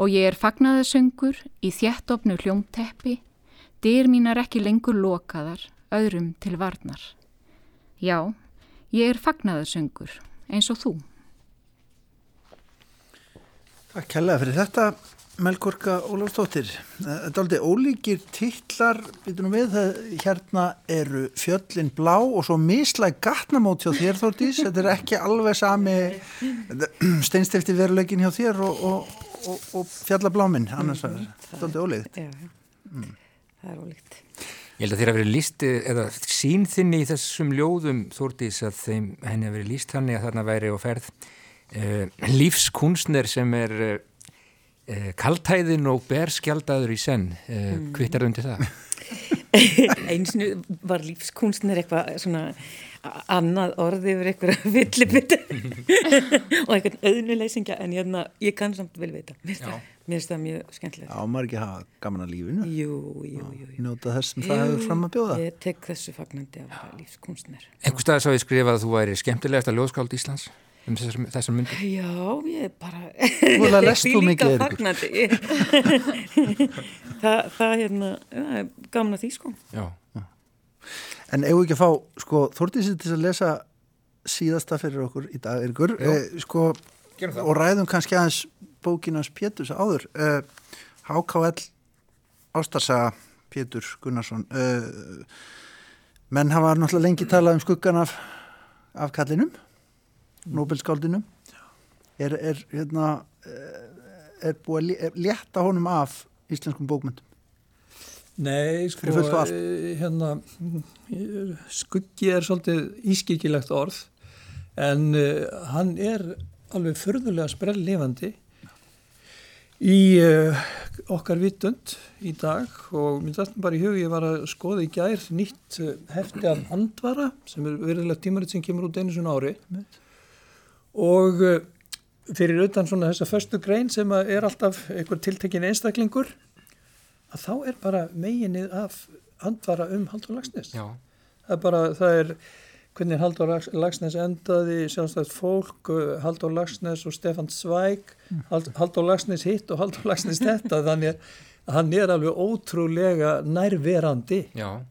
Og ég er fagnaðasöngur í þjættofnu hljómteppi, dyr mínar ekki lengur lokaðar, öðrum til varnar. Já, ég er fagnaðarsöngur eins og þú. Takk kærlega fyrir þetta, Melgorka Ólafstóttir. Þetta er aldrei ólíkir titlar, býtum við, það hérna eru fjöllin blá og svo mislæg gatnamót hjá þér Þórtís. Þetta er ekki alveg sami steinstifti veruleikin hjá þér og, og, og, og fjallabláminn, annars er þetta aldrei ólíkt. Já, mm. það er ólíkt. Ég held að þér að verið líst, eða sín þinni í þessum ljóðum þórtís að þeim henni að verið líst þannig að þarna væri á ferð uh, lífskunstner sem er uh, uh, kaltæðin og berskjaldadur í senn. Mm. Hvittar undir það? Einsinu var lífskunstner eitthvað svona annað orði yfir eitthvað villibit og eitthvað auðnuleysingja en hérna, ég kann samt vel veita. Mér finnst það mjög skemmtilegt. Já, maður ekki hafa gaman að lífinu. Jú, jú, jú. jú. Njóta þess sem það hefur fram að bjóða. Ég tek þessu fagnandi af lífskunstner. Einhver stað sá ég skrifa að þú væri skemmtilegast að ljóðskáld Íslands um þessar, þessar myndir. Já, ég bara... Þú er að lest þú mikið er ykkur. það, það hérna, það er gaman að því sko. Já. En ef við ekki að fá, sko, þórtísið til að lesa síðasta fyrir okkur í dag, ykkur, eh, sko, og ræðum kannski aðeins bókinans Péturs áður uh, eh, HKL Ástarsaga Pétur Gunnarsson uh, menn hafa náttúrulega lengi talað um skuggan af, af kallinum Nobelskáldinum er, er hérna eh, er búið að létta honum af íslenskum bókmyndum Nei, sko hérna skuggi er svolítið ískikilegt orð en uh, hann er alveg förðulega sprell lifandi í uh, okkar vittund í dag og mér dættum bara í hug ég var að skoða í gær nýtt uh, hefti af andvara sem er veriðilegt tímaritt sem kemur út einu svona ári. Og uh, fyrir utan svona þessa förstu grein sem er alltaf einhver tiltekin einstaklingur að þá er bara meginnið af andvara um Haldur Lagsnes það er bara, það er hvernig Haldur Lagsnes endaði sjálfstæðt fólk, uh, Haldur Lagsnes og Stefan Zweig. Mm. Haldur Lagsnes hitt og Haldur Lagsnes þetta þannig að hann er alveg ótrúlega nærverandi. Já,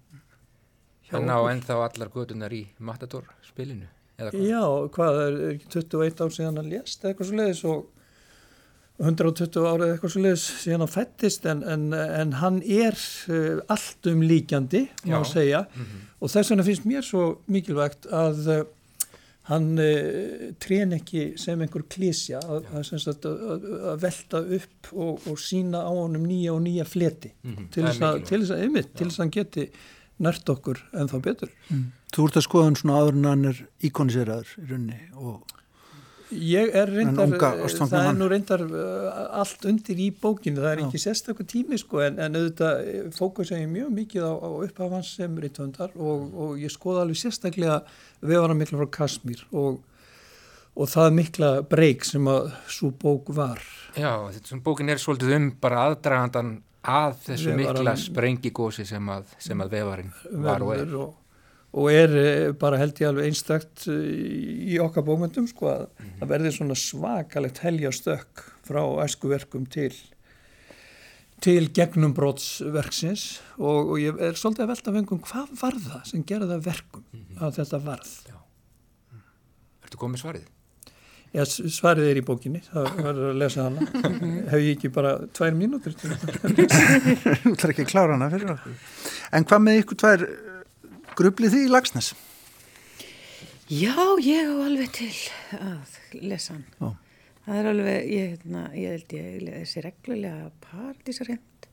hann á ennþá allar gödunar í Matador spilinu Já, hvað er ekki 21 ár síðan hann lést eitthvað svo leiðis og 120 árið eitthvað svo leiðis síðan hann fættist en, en, en hann er uh, allt um líkjandi má segja. Mm -hmm og þess vegna finnst mér svo mikilvægt að uh, hann uh, trén ekki sem einhver klísja að, að, að, að velta upp og, og sína á honum nýja og nýja fleti. Mm -hmm. til þess að einmitt, til þess að hann geti nært okkur en þá betur. Mm. Þú ert að skoða hann svona áður en hann er íkoniseraður í runni og Ég er reyndar, unga, það er nú reyndar uh, allt undir í bókinu, það er Já. ekki sérstaklega tími sko en, en auðvitað eh, fókusa ég mjög mikið á, á upphafans sem reyndvöndar og, og ég skoða alveg sérstaklega við varum mikla frá Kasmír og, og það mikla breyk sem að svo bók var. Já, þetta sem bókin er svolítið um bara aðdragandan að þessu mikla sprengigósi sem að, sem að vefarinn var og er. Og, og er eh, bara held ég alveg einstakt eh, í okkar bókmyndum sko að mm -hmm. það verði svona svakalegt heljastökk frá æskuverkum til til gegnumbrótsverksins og, og ég er svolítið að velta fengum hvað var það sem gerði það verkum mm -hmm. að þetta varð. Mm. Ertu komið svarið? Já, svarið er í bókinni, það verður að lesa hana hef ég ekki bara tvær mínútur Þú ætlar ekki að klára hana fyrir okkur En hvað með ykkur tvær Grublið því í lagsnes? Já, ég á alveg til að lesa hann. Ó. Það er alveg, ég, hérna, ég held ég lesi reglulega partísarhend.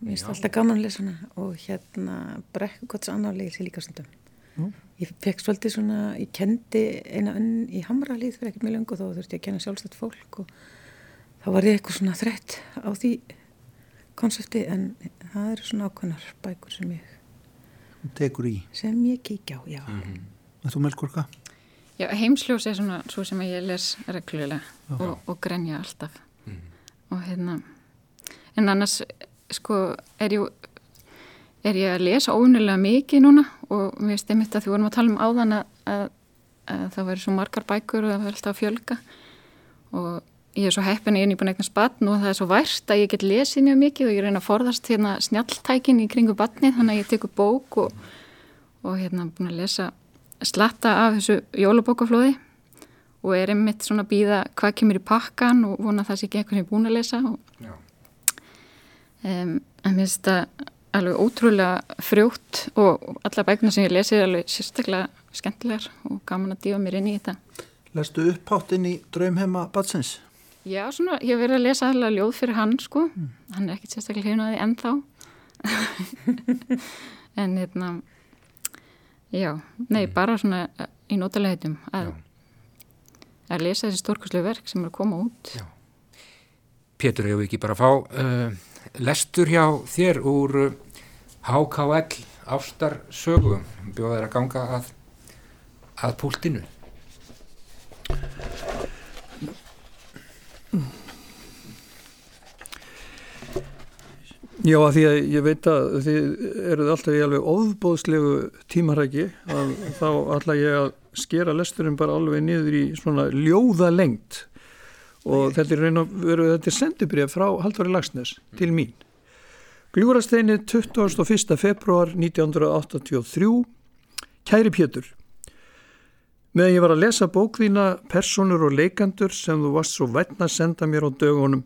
Mér finnst alltaf gaman að lesa hana og hérna brekkugots annálegis í líkastundum. Ó. Ég fekk svolítið svona, ég kendi eina önn í Hamralíð fyrir ekkert mjög lengur þá þurfti ég að kenna sjálfstætt fólk og þá var ég eitthvað svona þrett á því konsepti en það eru svona ákveðnar bækur sem ég tekur í sem ég kíkja á, já mm -hmm. Þú Melkorka? Já, heimsljós er svona svo sem ég les reglulega og, og grenja alltaf mm -hmm. og hérna en annars sko er ég er ég að lesa óunilega mikið núna og mér finnst einmitt að því vorum að tala um áðan að, að, að það verður svo margar bækur og það verður alltaf að fjölga og ég er svo heppin að ég er nýbúin eitthvað spann og það er svo vært að ég get lesið mjög mikið og ég reyna að forðast hérna snjalltækin í kringu bannið þannig að ég tekur bók og, og hérna búin að lesa slatta af þessu jólabókaflóði og er einmitt svona að býða hvað kemur í pakkan og vona það sé ekki eitthvað sem ég er búin að lesa og, um, en mér finnst það alveg ótrúlega frjótt og alla bækuna sem ég lesi er alveg sérstaklega skemmtilegar og gaman að dífa mér inn í þetta Lestu upphátt inn í draumheima batsins? Já, svona, ég hef verið að lesa alveg ljóð fyrir hann, sko. Mm. Hann er ekkert sérstaklega hefnaði ennþá. en, hérna, já, nei, mm. bara svona eh, í nótalega heitum að, að lesa þessi stórkoslu verk sem er að koma út. Já. Pétur, hefur ekki bara fá uh, lestur hjá þér úr HKL ástarsögu, bjóðar að ganga að, að púltinu. Já, að því að ég veit að þið eruð alltaf í alveg óðbóðslegu tímaræki að þá ætla ég að skera lesturinn bara alveg niður í svona ljóða lengt og þetta er reyna veru, þetta er sendibrið frá Haldvari Lagsnes til mín. Gljúrasteinni 21. februar 1983 Kæri Pétur Meðan ég var að lesa bókðína Personur og leikandur sem þú varst svo vætna að senda mér á dögunum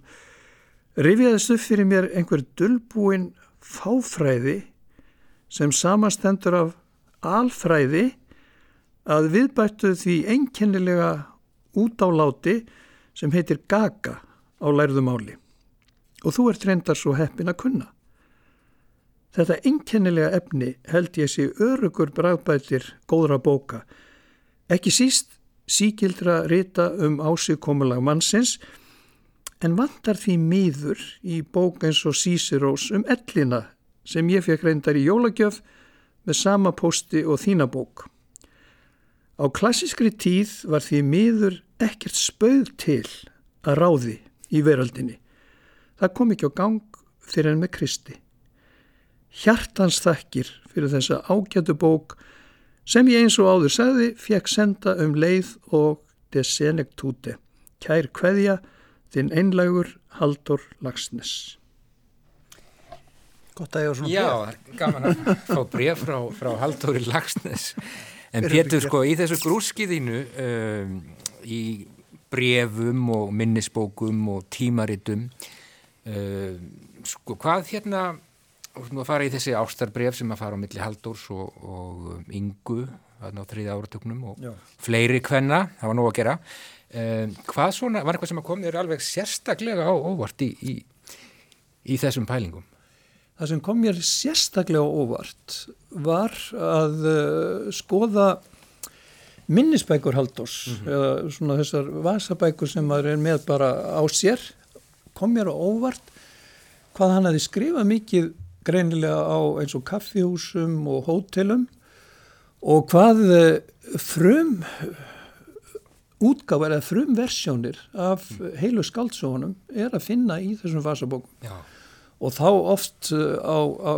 Rifiðast upp fyrir mér einhver dullbúin fáfræði sem samastendur af alfræði að viðbættu því einkennilega útáláti sem heitir gaga á lærðum áli. Og þú ert reyndar svo heppin að kunna. Þetta einkennilega efni held ég sé örugur bræðbætir góðra bóka. Ekki síst síkildra rita um ásíkomulag mannsins en vantar því miður í bók eins og Cícirós um ellina sem ég fekk reyndar í jólagjöf með sama posti og þína bók. Á klassískri tíð var því miður ekkert spauð til að ráði í veraldinni. Það kom ekki á gang fyrir enn með Kristi. Hjartans þakkir fyrir þessa ágætu bók sem ég eins og áður sagði fekk senda um leið og desenektúti. Kær kveðja þinn einlægur Haldur Lagsnes. Gott að ég var svona bref. Já, gaman að fá bref frá, frá Haldur Lagsnes. En Pétur, sko, í þessu grúskiðinu, um, í brefum og minnisbókum og tímaritum, um, sko, hvað hérna, að fara í þessi ástarbref sem að fara á milli Haldurs og, og Ingu, þarna á þriða áratöknum og Já. fleiri kvenna, það var nóg að gera. Um, hvað svona, var eitthvað sem að kom þér alveg sérstaklega á óvart í, í, í þessum pælingum? Það sem kom mér sérstaklega á óvart var að uh, skoða minnisbækur Haldós mm -hmm. eða svona þessar vasabækur sem maður er með bara á sér kom mér á óvart hvað hann hafi skrifað mikið greinilega á eins og kaffihúsum og hótelum. Og hvað uh, frum útgáðar eða frumversjónir af heilu skaldsónum er að finna í þessum fasabókum Já. og þá oft uh, á, á,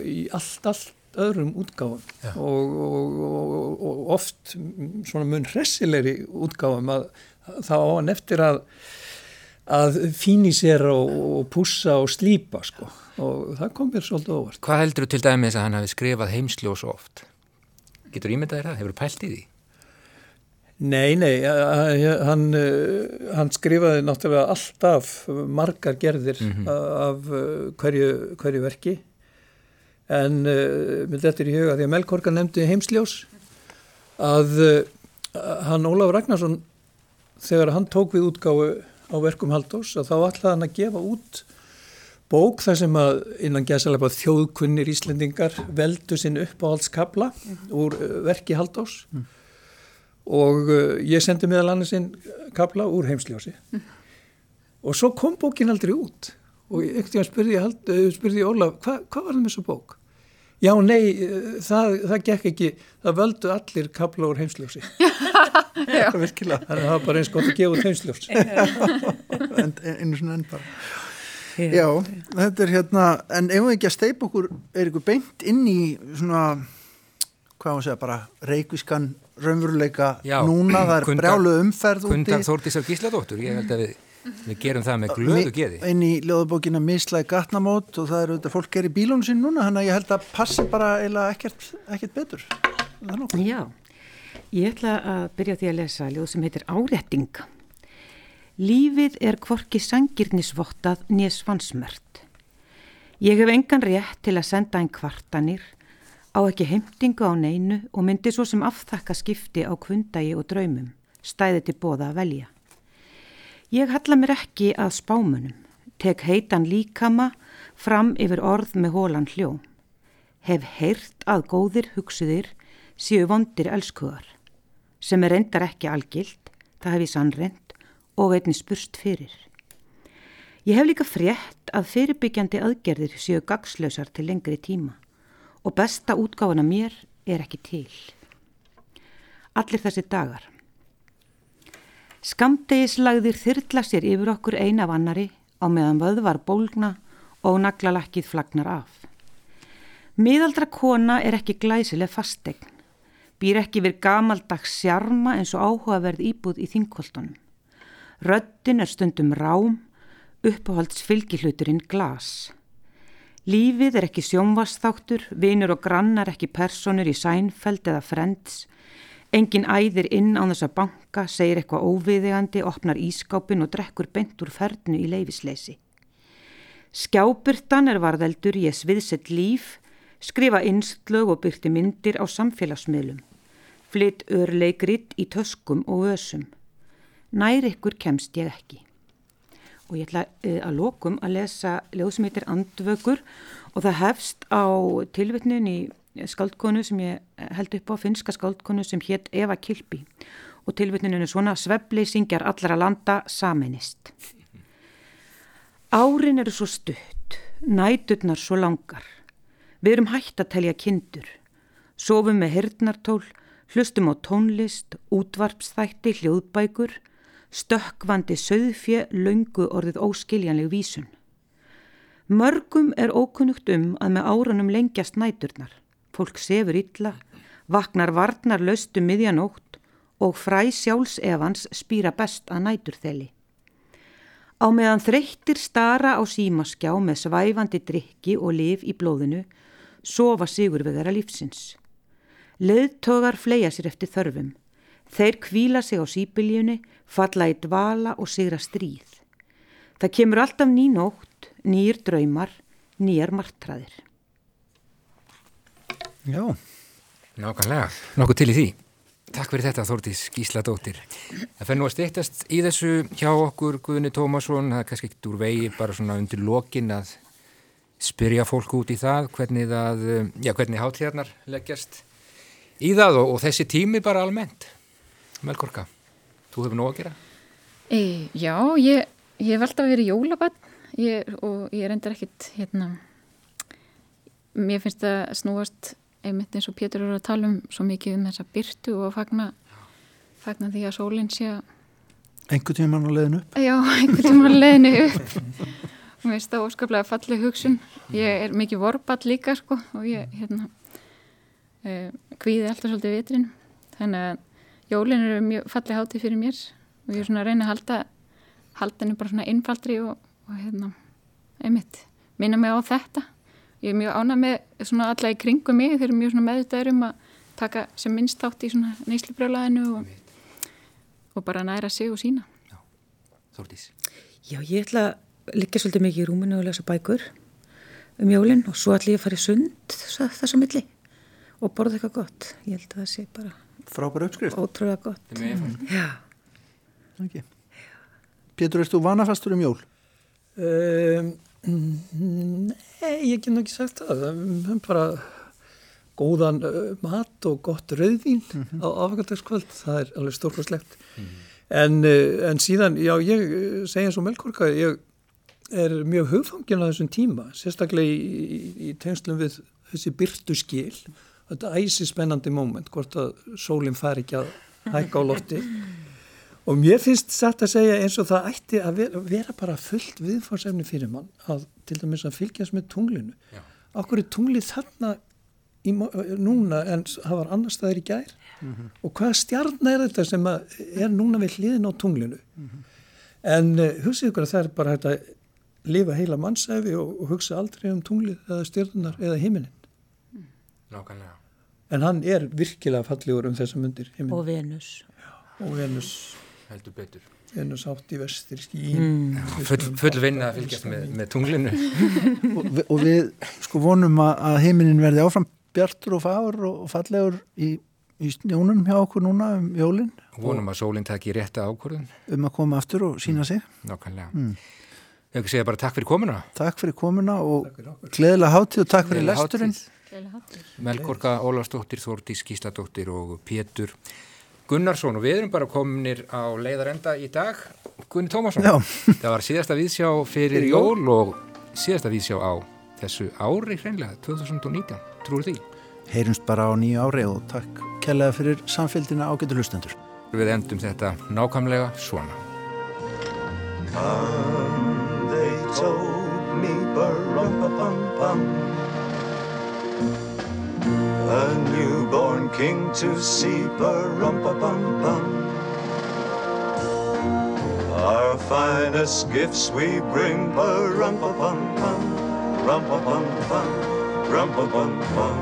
í allt, allt öðrum útgáðum og, og, og, og oft svona mun hressilegri útgáðum að þá á hann eftir að að fíni sér og pussa og slýpa sko og það kom mér svolítið óvart. Hvað heldur þú til dæmis að hann hafi skrifað heimsljós oft? Getur ímyndaðir það? Hefur þú pælt í því? Nei, nei, hann, eh, hann skrifaði náttúrulega alltaf margar gerðir mm -hmm. af eh, hverju, hverju verki en með þetta er í huga því að Melkorka nefndi heimsljós að uh, hann Ólaf Ragnarsson þegar hann tók við útgáfu á verkum Haldós að þá ætlaði hann að gefa út bók þar sem að innan gæsalega þjóðkunnir Íslendingar veldu sinn upp á alls kabla mm -hmm. úr verki Haldós mm og uh, ég sendi meðal annars einn kabla úr heimsljósi mm. og svo kom bókin aldrei út og einhvern veginn spurði uh, spurði Ólaf, hva, hvað var það með þessu bók? Já, nei, það, það gekk ekki, það völdu allir kabla úr heimsljósi. Það er virkilega, þannig að það var bara eins gott að gefa út heimsljós einu svona enn bara. Já, þetta er hérna, en ef við ekki að steipa okkur, er ykkur beint inn í svona, hvað maður segja, bara reykvískan raunveruleika Já, núna, það er brjálu umferð úti. Kundar Þórtísar Gísladóttur, ég held að við, við gerum það með glöðu geði. Einn í ljóðabókina Mislæg Gatnamót og það eru þetta fólk er í bílunum sín núna, þannig að ég held að passi bara eiginlega ekkert, ekkert betur. Já, ég ætla að byrja því að lesa ljóð sem heitir Árettinga. Lífið er kvorki sangirnisvottað nýja svansmört. Ég hef engan rétt til að senda einn kvartanir Á ekki heimtingu á neinu og myndi svo sem aftakka skipti á kvundagi og draumum, stæði til bóða að velja. Ég halla mér ekki að spámunum, tek heitan líkama fram yfir orð með hólan hljó. Hef heyrt að góðir hugsuðir séu vondir elskuðar, sem er reyndar ekki algild, það hef ég sannrend og einni spurst fyrir. Ég hef líka frétt að fyrirbyggjandi aðgerðir séu gagslausar til lengri tíma og besta útgáfana mér er ekki til. Allir þessi dagar. Skamdegis lagðir þyrla sér yfir okkur eina af annari á meðan vöð var bólgna og naglalakkið flagnar af. Miðaldra kona er ekki glæsileg fastegn, býr ekki við gamaldags sjarma eins og áhugaverð íbúð í þingkoltunum. Röttin er stundum rám, uppáhalds fylgihluturinn glas. Lífið er ekki sjónvastáttur, vinur og grannar ekki personur í sænfeld eða frends. Engin æðir inn á þessa banka, segir eitthvað óviðegandi, opnar ískápin og drekkur bent úr fernu í leifisleysi. Skjábyrtan er varðeldur ég sviðsett líf, skrifa innslög og byrti myndir á samfélagsmiðlum. Flytt örleikrit í töskum og ösum. Nær ykkur kemst ég ekki og ég ætla uh, að lokum að lesa ljóð sem heitir Andvögur og það hefst á tilvittnin í skaldkonu sem ég held upp á finska skaldkonu sem hétt Eva Kilpi og tilvittnin er svona svefleysingjar allara landa saminist. Árin eru svo stutt, næturnar svo langar. Við erum hægt að telja kindur, sofum með hernartól, hlustum á tónlist, útvarpsþætti, hljóðbækur, stökkvandi söðfje löngu orðið óskiljanleg vísun. Mörgum er ókunnugt um að með árunum lengjast næturnar. Fólk sefur illa, vaknar varnar löstu miðjanótt og fræ sjálfsefans spýra best að næturþeli. Á meðan þreyttir stara á símaskjá með svæfandi drikki og liv í blóðinu, sofa sigur við þeirra lífsins. Leðtogar fleia sér eftir þörfum. Þeir kvíla sig á sípiljunni, falla í dvala og sigra stríð. Það kemur alltaf ný nótt, nýjir draumar, nýjar martraðir. Já. Nákvæmlega, nokkuð til í því. Takk fyrir þetta Þórtís Gísladóttir. Það fennu að steytast í þessu hjá okkur Guðni Tómasson, það er kannski ekkert úr vegi bara svona undir lokin að spyrja fólk út í það, hvernig það, já hvernig hátíðarnar leggjast í það og, og þessi tími bara almennt. Melkorka, þú hefur nóg að gera? E, já, ég, ég hef alltaf verið jólabann og ég reyndar ekkit hérna, mér finnst það snúast einmitt eins og Pétur eru að tala um svo mikið um þessa byrtu og fagna, fagna því að sólinn sé að Engur tíman á leðinu upp? Já, engur tíman á leðinu upp. Og mér finnst það óskaplega fallið hugsun. Ég er mikið vorball líka sko og ég hérna uh, kvíði alltaf svolítið vitrin þannig að jólin eru mjög fallið hátíð fyrir mér og ég er svona að reyna að halda halda henni bara svona innfaldri og, og hérna, einmitt minna mig á þetta ég er mjög ánað með svona alla í kringum mig þeir eru mjög svona meðutæður um að taka sem minnst átt í svona neyslubrjólaðinu og, og bara næra sig og sína Já, Þórtís Já, ég ætla að liggja svolítið mikið í rúminu og lesa bækur um jólinn og svo ætla ég að fara í sund þess að milli og borða eitthvað gott ég held að það sé bara Frábæra uppskrift. Ótrúlega gott. Já. Okay. Pétur, erst þú vanafastur um jól? Um, nei, ég get ekki sagt það. Það er bara góðan mat og gott rauðvín mm -hmm. á afgöldagskvöld. Það er alveg stórkoslegt. Mm -hmm. en, en síðan, já, ég segja eins og Melkorka, ég er mjög hugfangin á þessum tíma, sérstaklega í, í, í tengslum við þessi byrtu skil þetta æsi spennandi móment hvort að sólinn fari ekki að hækka á lofti og mér finnst satt að segja eins og það ætti að vera, vera bara fullt viðfársefni fyrir mann að til dæmis að fylgjast með tunglinu. Okkur er tunglið þarna í, núna en það var annar staðir í gær. Mm -hmm. og hvaða stjarn er þetta sem er núna við hliðin á tunglinu? Mm -hmm. en uh, hugsið ykkur að það er bara þetta lifa heila mannsæfi og, og hugsa aldrei um tunglið eða stjarnar eða himinin Nákvæmlega. En hann er virkilega fallegur um þessa myndir heiminn. og Venus. Já, og Venus heldur betur. Venus átt í vestir skín mm. full, full vinna að fylgjast með, með tunglinu. Og, við, og við sko vonum að heiminin verði áfram bjartur og fagur og fallegur í, í snjónum hjá okkur núna um jólinn vonum að sólinn taki rétta ákvörðun. Um að koma aftur og sína sig. Nákvæmlega. Mm. Ég vil segja bara takk fyrir komuna. Takk fyrir komuna og gleðilega hátíð og takk fyrir lesturinn. Melkorka Ólarsdóttir, Þórtís Kísladóttir og Pétur Gunnarsson og við erum bara kominir á leiðarenda í dag Gunni Tómasson Já. það var síðasta vísjá fyrir jól og síðasta vísjá á þessu ári hreinlega, 2019 trúur því? Heyrumst bara á nýju ári og takk kellaði fyrir samfélgina ágættu hlustendur Við endum þetta nákvæmlega svona Come they told me, ba-rum-pa-pum-pum. A newborn king to see, ba-rum-pa-pum-pum. Our finest gifts we bring, ba-rum-pa-pum-pum, rum-pa-pum-pum, rum-pa-pum-pum.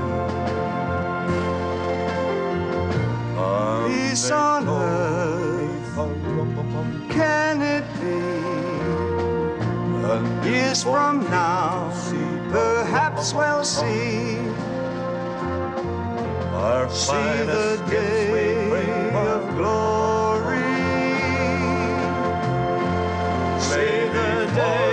Peace on earth, can it be? Years from now, perhaps we'll see. Our see the day of glory. See the day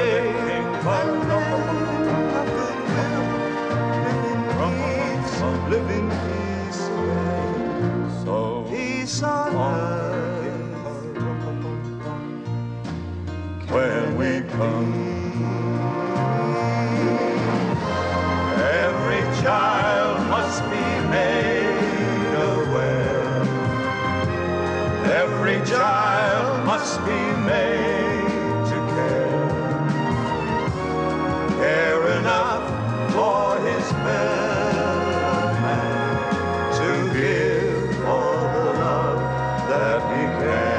must be made to care. Care enough for his fellow man to give all the love that he can.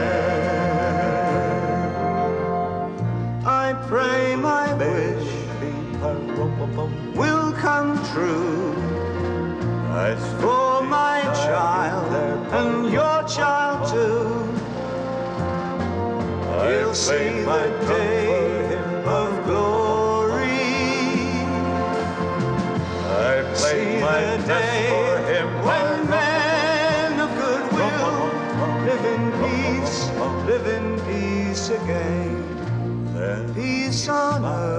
I pray my wish will see day of glory. I see the day when men of goodwill live in peace, live in peace again. Peace on earth